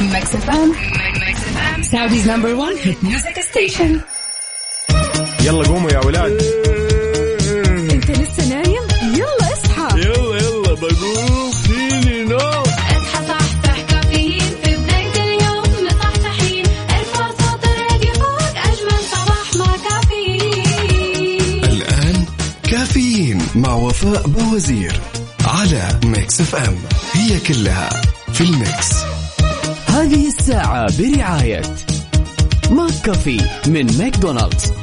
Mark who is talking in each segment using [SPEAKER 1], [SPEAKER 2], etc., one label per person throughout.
[SPEAKER 1] Mix FM Saudi's number 1 hit music station
[SPEAKER 2] يلا قوموا يا ولاد.
[SPEAKER 3] انت لسه نايم؟ يلا اصحى.
[SPEAKER 2] يلا يلا بقوم. فيني نو
[SPEAKER 4] اصحى صحصح كافيين في بداية اليوم. مصحصحين ارفع صوت الراديو فوق. أجمل صباح مع كافيين.
[SPEAKER 5] الآن كافيين مع وفاء بوزير على Mix FM. هي كلها في ال mix.
[SPEAKER 6] هذه الساعة برعاية McCafé من ماكدونالدز.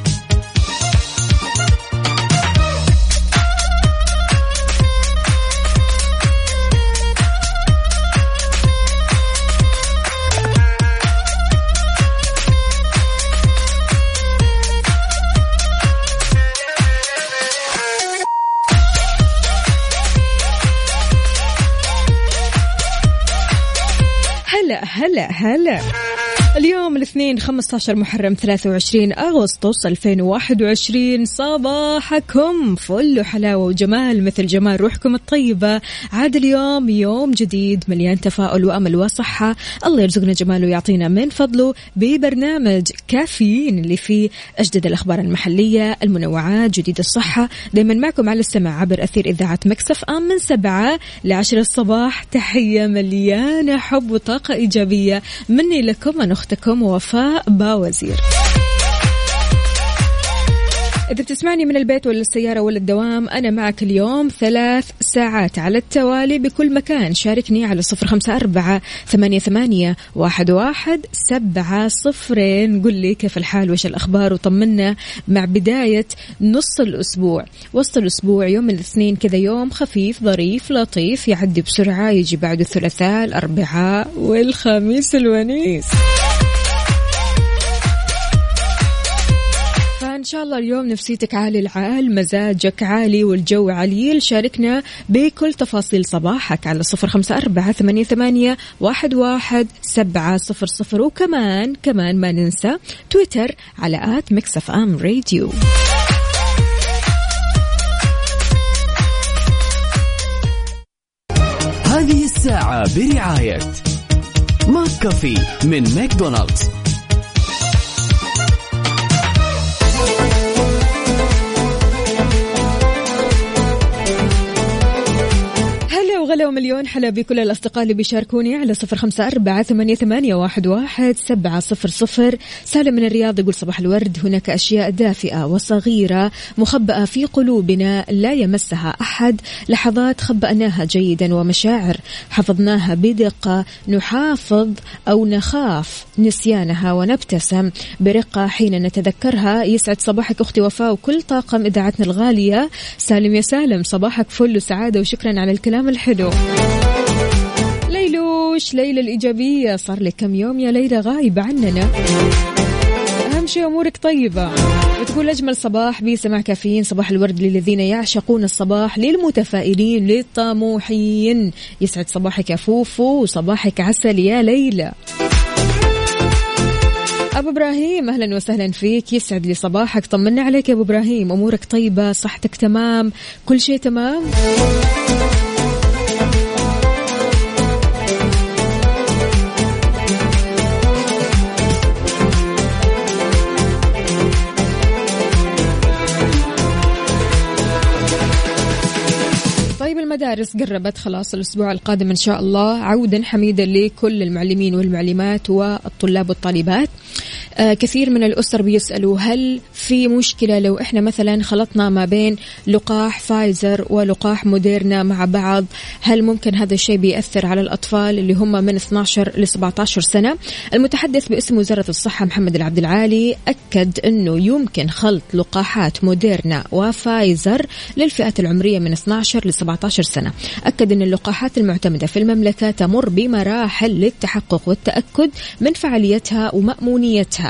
[SPEAKER 3] هلا الاثنين 15 محرم 23 أغسطس 2021 صباحكم فل حلاوة وجمال مثل جمال روحكم الطيبة. عاد اليوم يوم جديد مليان تفاؤل وأمل وصحة. الله يرزقنا جماله ويعطينا من فضله ببرنامج كافيين اللي فيه أجدد الأخبار المحلية المنوعات جديد الصحة. دايما معكم على السمع عبر أثير إذاعة مكسف أم من سبعة لعشر الصباح. تحية مليانة حب وطاقة إيجابية مني لكم أنا أختكم وفاء باوزير. إذا بتسمعني من البيت ولا السيارة ولا الدوام أنا معك اليوم ثلاث ساعات على التوالي بكل مكان. شاركني على صفر خمسة أربعة ثمانية, ثمانية واحد, واحد سبعة صفرين. قل لي كيف الحال؟ وش الأخبار؟ وطمنا مع بداية نص الأسبوع. وسط الأسبوع يوم الاثنين كذا يوم خفيف ظريف لطيف يعدي بسرعة يجي بعد الثلاثاء الأربعاء والخميس الونيس. فإن شاء الله اليوم نفسيتك عالي العال مزاجك عالي والجو عليل. شاركنا بكل تفاصيل صباحك على صفر خمسة أربعة ثمانية, ثمانية واحد, واحد سبعة صفر صفر. وكمان كمان ما ننسى تويتر على at Mix FM Radio.
[SPEAKER 6] هذه الساعة برعاية McCafé من ماكدونالدز.
[SPEAKER 3] هلا ومليون حلا بكل الأصدقاء اللي بيشاركوني على صفر خمسة أربعة ثمانية, واحد سبعة صفر صفر. سالم من الرياض يقول صباح الورد. هناك أشياء دافئة وصغيرة مخبأة في قلوبنا لا يمسها أحد. لحظات خبأناها جيدا ومشاعر حفظناها بدقة. نحافظ أو نخاف نسيانها ونبتسم. برقة حين نتذكرها. يسعد صباحك أختي وفاء وكل طاقم إذاعتنا الغالية. سالم يا سالم صباحك فل وسعادة وشكرا على الكلام الحلو. ليلوش ليلى الإيجابية؟ صار لك كم يوم يا ليلى؟ غايبة عننا. أهم شيء أمورك طيبة. وتقول أجمل صباح بسماع كافيين صباح الورد للذين يعشقون الصباح للمتفائلين للطموحين. يسعد صباحك يا فوفو وصباحك عسل يا ليلى. أبو إبراهيم أهلا وسهلا فيك. يسعد لي صباحك. طمنا عليك يا أبو إبراهيم. أمورك طيبة صحتك تمام كل شيء تمام. المدارس قربت خلاص الأسبوع القادم إن شاء الله عودا حميدا لكل المعلمين والمعلمات والطلاب والطالبات. كثير من الأسر بيسألوا هل في مشكلة لو إحنا مثلا خلطنا ما بين لقاح فايزر ولقاح موديرنا مع بعض هل ممكن هذا الشيء بيأثر على الأطفال اللي هم من 12 ل 17 سنة؟ المتحدث باسم وزارة الصحة محمد العبد العالي أكد أنه يمكن خلط لقاحات موديرنا وفايزر للفئات العمرية من 12 ل 17 سنة. أكد أن اللقاحات المعتمدة في المملكة تمر بمراحل للتحقق والتأكد من فعاليتها ومأمونيتها.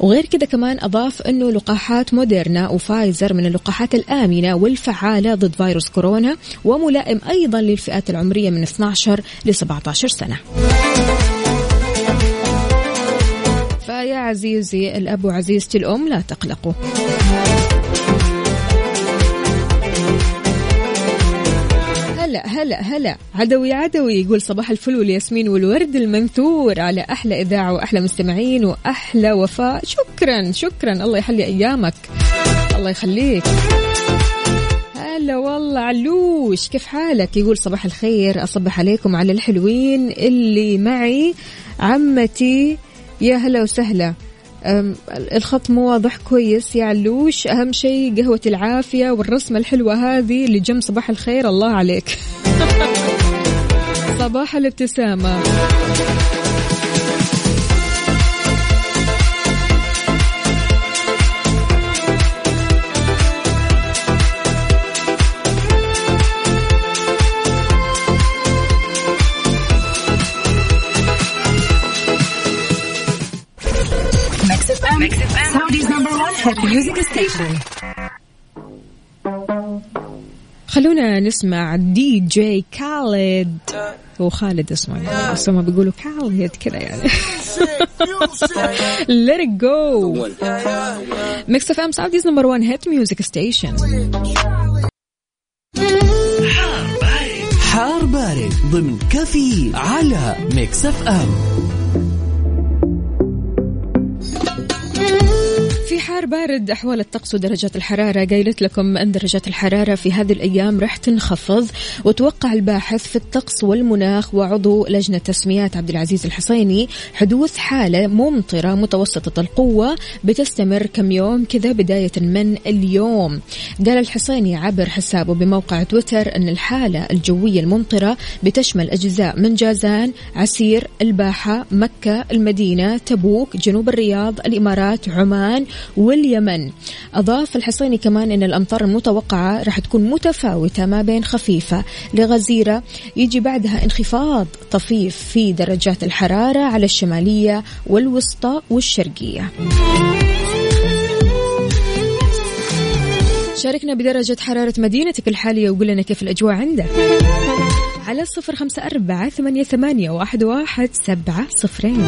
[SPEAKER 3] وغير كذا كمان أضاف أنه لقاحات موديرنا وفايزر من اللقاحات الآمنة والفعالة ضد فيروس كورونا وملائم أيضا للفئات العمرية من 12 ل 17 سنة. فيا عزيزي الأب وعزيزتي الأم لا تقلقوا. هلا هلا. عدوي عدوي يقول صباح الفل والياسمين والورد المنثور. على أحلى إذاعة وأحلى مستمعين وأحلى وفاء. شكرا شكرا. الله يحلي أيامك. الله يخليك. هلا والله علوش كيف حالك؟ يقول صباح الخير. أصبح عليكم على الحلوين اللي معي. عمتي يا هلا وسهلا. الخط مو واضح كويس يا علوش. أهم شيء قهوة العافية والرسمة الحلوة هذه اللي جنب صباح الخير. الله عليك. صباح الابتسامة.
[SPEAKER 1] Saudi's number one hit music station.
[SPEAKER 3] خلونا نسمع دي جي خالد. هو خالد اسمه يعني. بس هم بيقولوا خالد كذا يعني. Let it go. Mix FM Saudi's number 1 hit music station
[SPEAKER 6] حار بارد ضمن كفي على Mix FM
[SPEAKER 3] في حار بارد أحوال الطقس ودرجات الحرارة قايلت لكم أن درجات الحرارة في هذه الأيام راح تنخفض وتوقع الباحث في الطقس والمناخ وعضو لجنة تسميات عبد العزيز الحصيني حدوث حالة ممطرة متوسطة القوة بتستمر كم يوم كذا بداية من اليوم. قال الحصيني عبر حسابه بموقع تويتر أن الحالة الجوية الممطرة بتشمل أجزاء من جازان عسير الباحة مكة المدينة تبوك جنوب الرياض الإمارات عمان واليمن. أضاف الحصيني كمان أن الأمطار المتوقعة راح تكون متفاوتة ما بين خفيفة لغزيرة. يجي بعدها انخفاض طفيف في درجات الحرارة على الشمالية والوسطى والشرقية. شاركنا بدرجة حرارة مدينتك الحالية وقول لنا كيف الأجواء عندك. على صفر خمسة أربعة ثمانية, ثمانية واحد, واحد سبعة صفرين.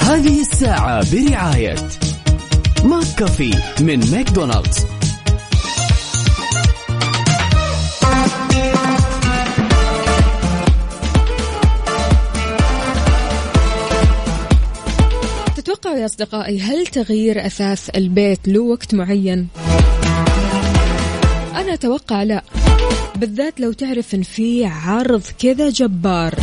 [SPEAKER 6] هذه الساعة برعاية McCafé من ماكدونالدز
[SPEAKER 3] تتوقعوا يا أصدقائي هل تغيير أثاث البيت له وقت معين؟ أنا أتوقع لا بالذات لو تعرف إن في عرض كذا جبار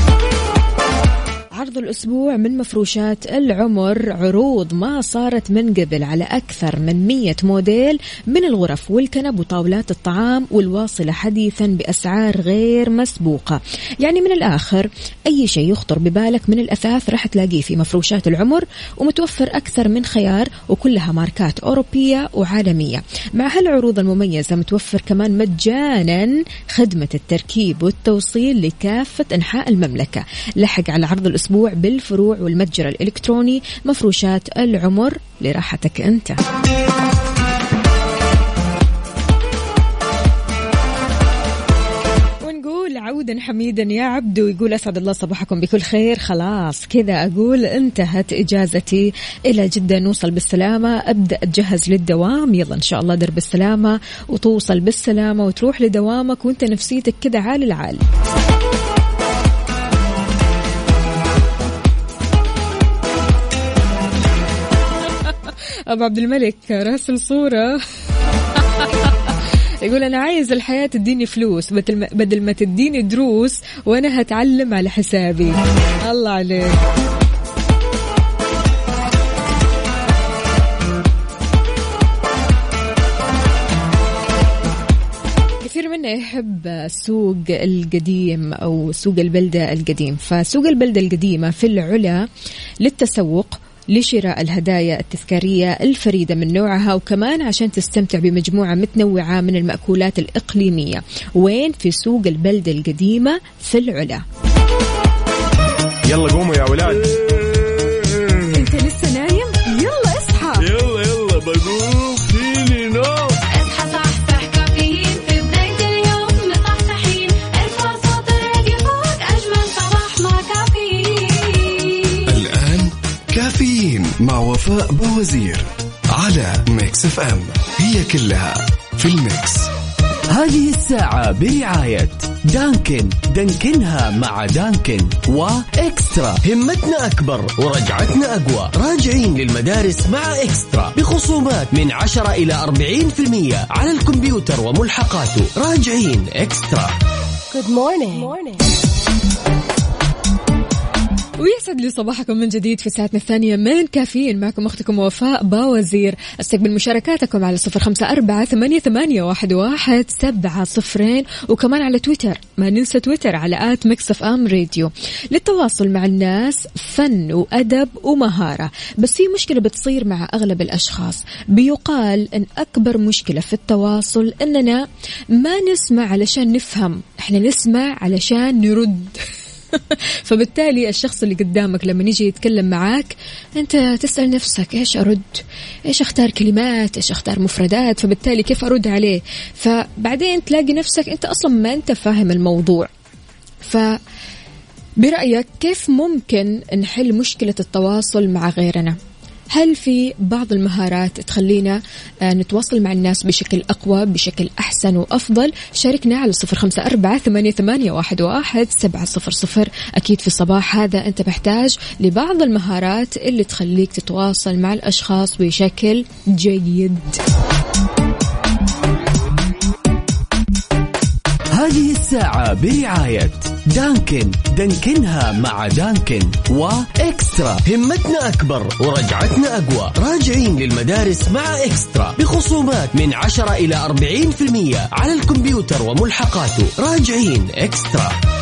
[SPEAKER 3] عرض الأسبوع من مفروشات العمر عروض ما صارت من قبل على أكثر من 100 موديل من الغرف والكنب وطاولات الطعام والواصلة حديثا بأسعار غير مسبوقة. يعني من الآخر أي شيء يخطر ببالك من الأثاث راح تلاقيه في مفروشات العمر ومتوفر أكثر من خيار وكلها ماركات أوروبية وعالمية. مع هالعروض المميزة متوفر كمان مجانا خدمة التركيب والتوصيل لكافة أنحاء المملكة. لحق على عرض الأسبوع بالفروع والمتجر الإلكتروني. مفروشات العمر لراحتك أنت. عودا حميدا يا عبدو يقول أسعد الله صباحكم بكل خير. خلاص كذا أقول انتهت إجازتي. إلى جدة نوصل بالسلامة. أبدأ اتجهز للدوام. يلا إن شاء الله درب السلامة وتوصل بالسلامة وتروح لدوامك وأنت نفسيتك كذا عال العال. أبو عبد الملك راسل صورة. يقول أنا عايز الحياة تديني فلوس بدل ما, بدل ما تديني دروس وأنا هتعلم على حسابي. الله عليك. منا يحب السوق القديم أو سوق البلدة القديم. فسوق البلدة القديمة في العلا للتسوق لشراء الهدايا التذكارية الفريدة من نوعها وكمان عشان تستمتع بمجموعة متنوعة من المأكولات الإقليمية. وين؟ في سوق البلدة القديمة في العلا.
[SPEAKER 2] يلا قوموا يا ولاد.
[SPEAKER 4] كافيين مع
[SPEAKER 5] وفاء بوزير على Mix FM. هي كلها في ال mix.
[SPEAKER 6] هذه الساعة برعاية دانكن. دانكنها مع دانكن وإكسترا. همتنا أكبر ورجعتنا أقوى. راجعين للمدارس مع إكسترا. بخصومات من 10 إلى 40% على الكمبيوتر وملحقاته. راجعين إكسترا.
[SPEAKER 3] ويسعد لي صباحكم من جديد في ساعتنا الثانية من كافيين. معكم أختكم وفاء باوزير. أستقبل مشاركاتكم على صفر خمسة أربعة ثمانية, ثمانية واحد, واحد سبعة صفرين. وكمان على تويتر ما ننسى تويتر على at Mix FM Radio. للتواصل مع الناس فن وأدب ومهارة. بس في مشكلة بتصير مع أغلب الأشخاص. بيقال أن أكبر مشكلة في التواصل أننا ما نسمع علشان نفهم. إحنا نسمع علشان نرد. فبالتالي الشخص اللي قدامك لما يجي يتكلم معاك أنت تسأل نفسك إيش أرد؟ إيش أختار كلمات؟ إيش أختار مفردات؟ فبالتالي كيف أرد عليه؟ فبعدين تلاقي نفسك أنت أصلا ما أنت فاهم الموضوع. ف برأيك كيف ممكن نحل مشكلة التواصل مع غيرنا؟ هل في بعض المهارات تخلينا آه، نتواصل مع الناس بشكل أقوى بشكل أحسن وأفضل؟ شاركنا على صفر خمسة أربعة ثمانية, واحد سبعة صفر صفر. أكيد في الصباح هذا أنت محتاج لبعض المهارات اللي تخليك تتواصل مع الأشخاص بشكل جيد.
[SPEAKER 6] هذه الساعة برعاية دانكن. دانكنها مع دانكن. وإكسترا. همتنا أكبر ورجعتنا أقوى. راجعين للمدارس مع إكسترا. بخصومات من 10 إلى 40% على الكمبيوتر وملحقاته. راجعين إكسترا.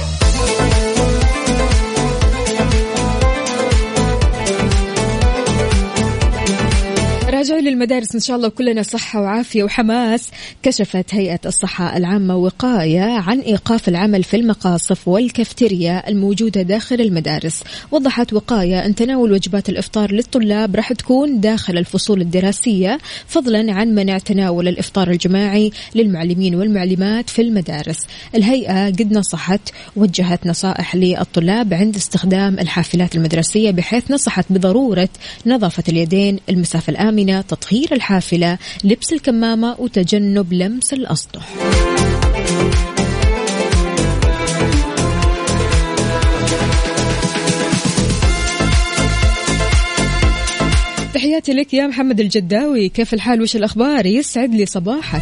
[SPEAKER 3] راجعين للمدارس. إن شاء الله كلنا صحة وعافية وحماس. كشفت هيئة الصحة العامة وقاية عن إيقاف العمل في المقاصف والكافتيريا الموجودة داخل المدارس. وضحت وقاية أن تناول وجبات الإفطار للطلاب راح تكون داخل الفصول الدراسية فضلا عن منع تناول الإفطار الجماعي للمعلمين والمعلمات في المدارس. الهيئة قد نصحت وجهت نصائح للطلاب عند استخدام الحافلات المدرسية بحيث نصحت بضرورة نظافة اليدين المسافة الامنه تطهير الحافلة لبس الكمامة وتجنب لمس الأسطح. تحياتي لك يا محمد الجداوي. كيف الحال؟ وش الأخبار؟ يسعد لي صباحك.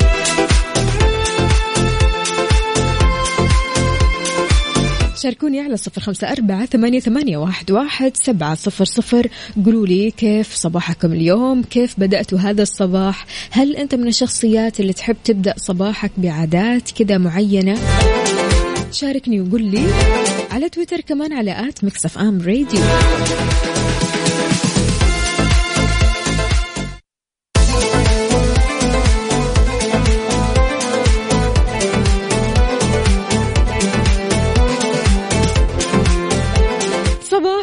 [SPEAKER 3] شاركوني على صفر خمسة أربعة ثمانية, ثمانية واحد, واحد سبعة صفر صفر. قولوا لي كيف صباحكم اليوم؟ كيف بدأتوا هذا الصباح؟ هل أنت من الشخصيات اللي تحب تبدأ صباحك بعادات كذا معينة؟ شاركني وقول لي على تويتر كمان على at Mix FM Radio.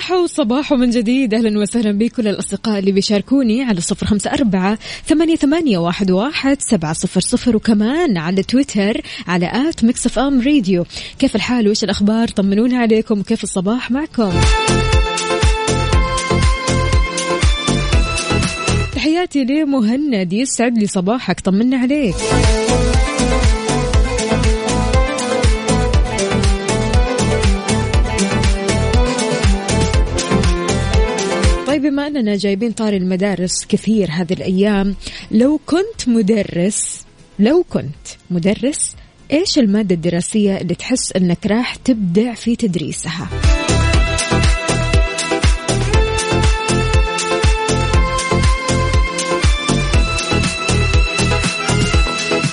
[SPEAKER 3] صباحو صباحو من جديد. أهلا وسهلا بكل الأصدقاء اللي بيشاركوني على صفر خمسة أربعة ثمانية, ثمانية واحد, واحد سبعة صفر صفر وكمان على تويتر على at Mix FM Radio. كيف الحال؟ وإيش الأخبار؟ طمنونا عليكم. وكيف الصباح معكم؟ تحياتي لمهند يسعد لي صباحك. طمنا عليك. بما أننا جايبين طاري المدارس كثير هذه الأيام لو كنت مدرس لو كنت مدرس إيش المادة الدراسية اللي تحس إنك راح تبدع في تدريسها؟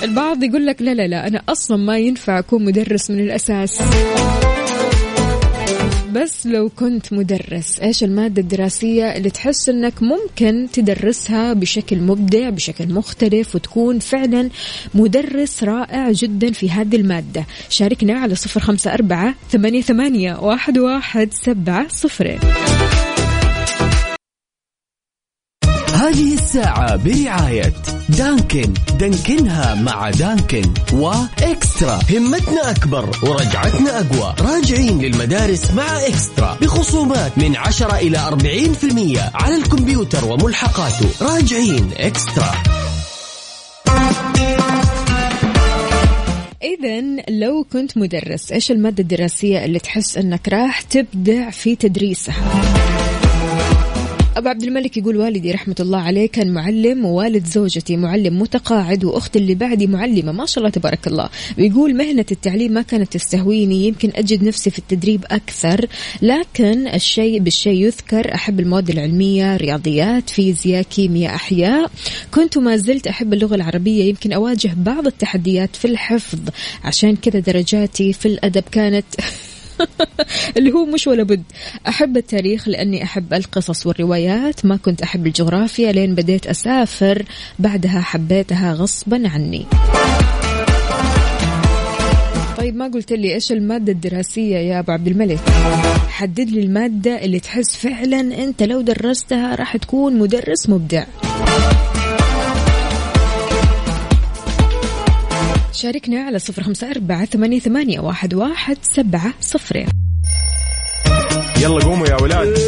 [SPEAKER 3] البعض يقول لك لا لا لا أنا أصلا ما ينفع أكون مدرس من الأساس. بس لو كنت مدرس إيش المادة الدراسية اللي تحس إنك ممكن تدرسها بشكل مبدع بشكل مختلف وتكون فعلا مدرس رائع جدا في هذه المادة؟ شاركنا على صفر خمسة أربعة ثمانية, ثمانية واحد, واحد سبعة صفرين
[SPEAKER 6] هذه الساعة برعاية دانكن. دانكنها مع دانكن وإكسترا. همتنا أكبر ورجعتنا أقوى. راجعين للمدارس مع إكسترا. بخصومات من 10 إلى 40% على الكمبيوتر وملحقاته. راجعين إكسترا.
[SPEAKER 3] إذا لو كنت مدرس إيش المادة الدراسية اللي تحس أنك راح تبدع في تدريسها؟ أبو عبد الملك يقول والدي رحمة الله عليه كان معلم ووالد زوجتي معلم متقاعد وأختي اللي بعدي معلمة. ما شاء الله تبارك الله. ويقول مهنة التعليم ما كانت تستهويني يمكن أجد نفسي في التدريب أكثر. لكن الشيء بالشيء يذكر أحب المواد العلمية رياضيات فيزياء كيمياء أحياء. كنت وما زلت أحب اللغة العربية يمكن أواجه بعض التحديات في الحفظ. عشان كذا درجاتي في الأدب كانت اللي هو مش ولا بد. أحب التاريخ لأني أحب القصص والروايات. ما كنت أحب الجغرافيا لين بديت أسافر. بعدها حبيتها غصبا عني. طيب ما قلت لي إيش المادة الدراسية يا أبو عبد الملك؟ حدد لي المادة اللي تحس فعلا أنت لو درستها راح تكون مدرس مبدع. شاركنا على صفر خمسة أربعة ثمانية, ثمانية واحد, واحد سبعة صفرين
[SPEAKER 2] يلا قوموا يا ولاد.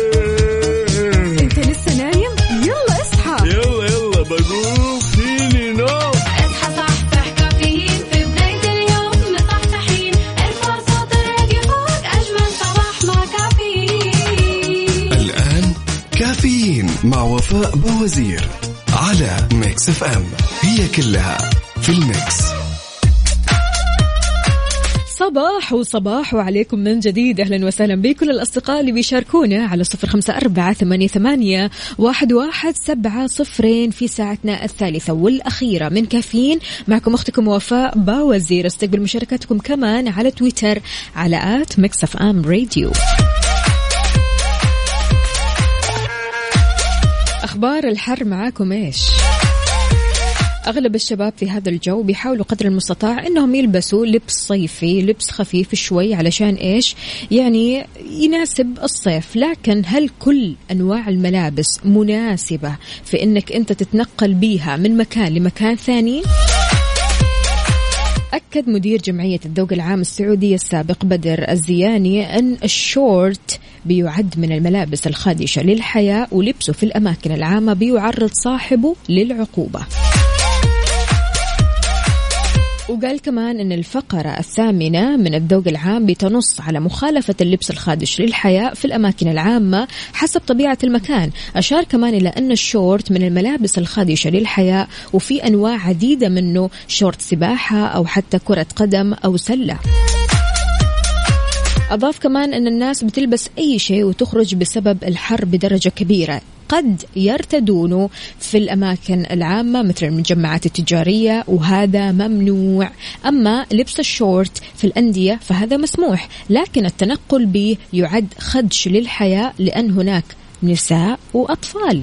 [SPEAKER 3] أنت لسه نايم؟ يلا اصحى.
[SPEAKER 2] يلا يلا بقوم. فيني نوم.
[SPEAKER 4] اصحى صحصح كافيين. في بداية اليوم مصحصحين. ارفع صوت الراديو فوق أجمل صباح مع كافيين.
[SPEAKER 5] الآن كافيين مع وفاء بوزير على Mix FM. هي كلها في ال
[SPEAKER 3] mix. صباحو صباحو عليكم من جديد. أهلا وسهلا بكل الأصدقاء اللي بيشاركونا على صفر خمسة أربعة ثمانية, ثمانية واحد, واحد سبعة صفرين في ساعتنا الثالثة والأخيرة. من كافيين معكم أختكم وفاء باوزير. استقبل مشاركاتكم كمان على تويتر على at Mix FM Radio. أخبار الحر معاكم إيش؟ أغلب الشباب في هذا الجو بيحاولوا قدر المستطاع أنهم يلبسوا لبس صيفي لبس خفيف شوي علشان إيش؟ يعني يناسب الصيف. لكن هل كل أنواع الملابس مناسبة في أنك أنت تتنقل بيها من مكان لمكان ثاني؟ أكد مدير جمعية الذوق العام السعودية السابق بدر الزياني أن الشورت بيعد من الملابس الخادشة للحياة ولبسه في الأماكن العامة بيعرض صاحبه للعقوبة. وقال كمان أن الفقرة الثامنة من الذوق العام بتنص على مخالفة اللبس الخادش للحياء في الأماكن العامة حسب طبيعة المكان. أشار كمان إلى أن الشورت من الملابس الخادشة للحياء وفي أنواع عديدة منه شورت سباحة أو حتى كرة قدم أو سلة. أضاف كمان أن الناس بتلبس أي شيء وتخرج بسبب الحر بدرجة كبيرة. قد يرتدونه في الأماكن العامة مثل المجمعات التجارية وهذا ممنوع. أما لبس الشورت في الأندية فهذا مسموح لكن التنقل به يعد خدش للحياة لأن هناك نساء وأطفال.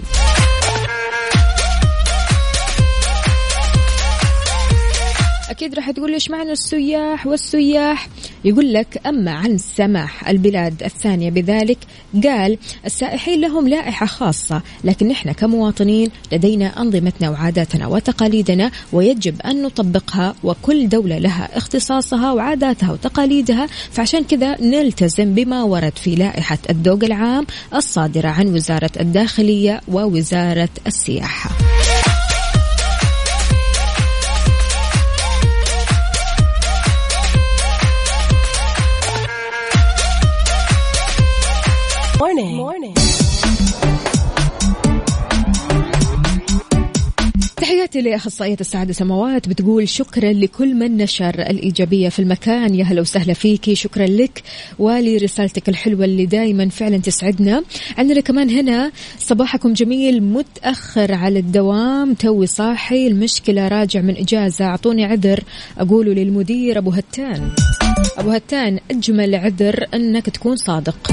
[SPEAKER 3] أكيد راح تقول ليش معنى السياح والسياح؟ يقول لك أما عن سماح البلاد الثانية بذلك قال السائحين لهم لائحة خاصة لكن نحن كمواطنين لدينا أنظمتنا وعاداتنا وتقاليدنا ويجب أن نطبقها وكل دولة لها اختصاصها وعاداتها وتقاليدها فعشان كذا نلتزم بما ورد في لائحة الذوق العام الصادرة عن وزارة الداخلية ووزارة السياحة. تحياتي لأخصائية السعادة سماوات بتقول شكرا لكل من نشر الإيجابية في المكان. يا هلا وسهلا فيكي شكرا لك. ولرسالتك الحلوة اللي دايما فعلا تسعدنا. عندنا كمان هنا صباحكم جميل متأخر على الدوام توي صاحي المشكلة راجع من إجازة. أعطوني عذر أقوله للمدير أبو هتان. أبو هتان أجمل عذر أنك تكون صادق.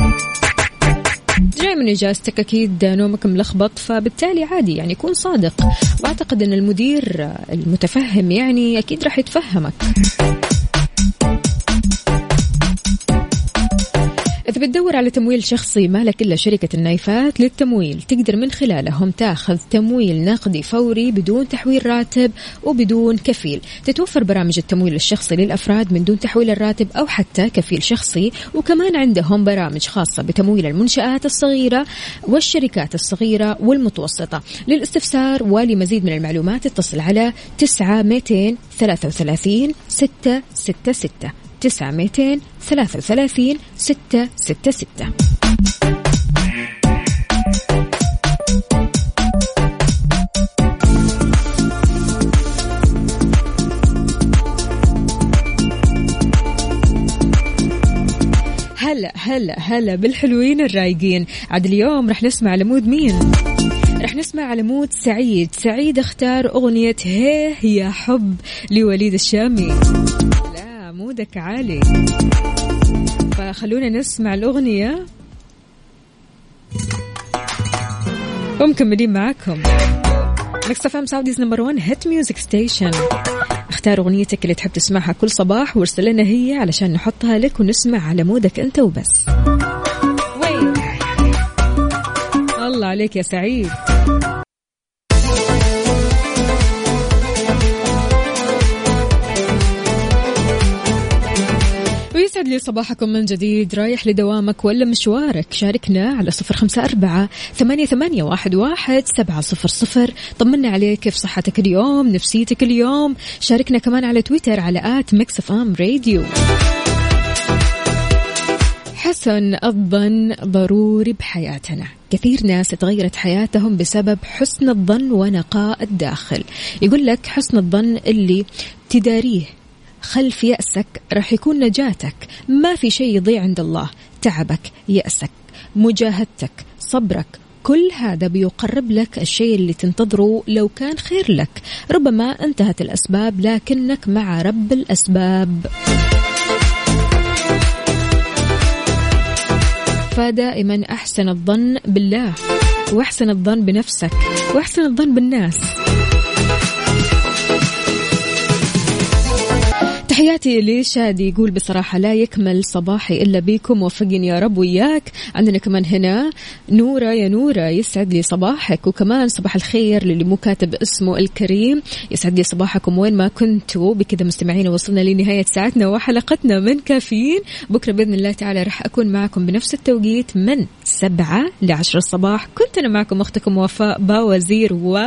[SPEAKER 3] جاي من إجازتك أكيد نومك ملخبط فبالتالي عادي يعني كون صادق. وأعتقد إن المدير المتفهم يعني أكيد راح يتفهمك. تبي تدور على تمويل شخصي ما لك إلا شركة النايفات للتمويل. تقدر من خلالهم تاخذ تمويل نقدي فوري بدون تحويل راتب وبدون كفيل. تتوفر برامج التمويل الشخصي للأفراد من دون تحويل الراتب أو حتى كفيل شخصي. وكمان عندهم برامج خاصة بتمويل المنشآت الصغيرة والشركات الصغيرة والمتوسطة. للاستفسار ولمزيد من المعلومات اتصل على 9 233 666 9 233 666 هلا هلا هلا بالحلوين الرايقين. عاد اليوم رح نسمع ل mood مين؟ رح نسمع على mood سعيد. سعيد اختار أغنية هيه يا حب لوليد الشامي. لا mood ك عالي. فخلونا نسمع الأغنية. ومكملين معاكم Mix FM Saudi's number 1 hit music station. اختار أغنيتك اللي تحب تسمعها كل صباح وارسل لنا هي علشان نحطها لك ونسمع على mood ك أنت وبس. وين؟ الله عليك يا سعيد. ويسعد لي صباحكم من جديد. رايح لدوامك ولا مشوارك؟ شاركنا على صفر خمسة أربعة ثمانية, ثمانية واحد, واحد سبعة صفر صفر. طمنا عليك كيف صحتك اليوم نفسيتك اليوم. شاركنا كمان على تويتر على at Mix FM Radio. حسن الظن ضروري بحياتنا. كثير ناس تغيرت حياتهم بسبب حسن الظن ونقاء الداخل. يقول لك حسن الظن اللي تداريه خلف يأسك راح يكون نجاتك. ما في شيء يضيع عند الله. تعبك يأسك مجاهدتك صبرك كل هذا بيقرب لك الشيء اللي تنتظره لو كان خير لك. ربما انتهت الأسباب لكنك مع رب الأسباب. فدائما أحسن الظن بالله وأحسن الظن بنفسك وأحسن الظن بالناس. تحياتي لشادي يقول بصراحة لا يكمل صباحي إلا بيكم وفقني يا رب وياك. عندنا كمان هنا نورة يا نورة يسعد لي صباحك وكمان صباح الخير للي مو كاتب اسمه الكريم. يسعد لي صباحكم وين ما كنتوا. بكذا مستمعين وصلنا لنهاية ساعتنا وحلقتنا من كافيين. بكرة بإذن الله تعالى راح أكون معكم بنفس التوقيت من سبعة لعشر الصباح. كنت أنا معكم أختكم وفاء باوزير و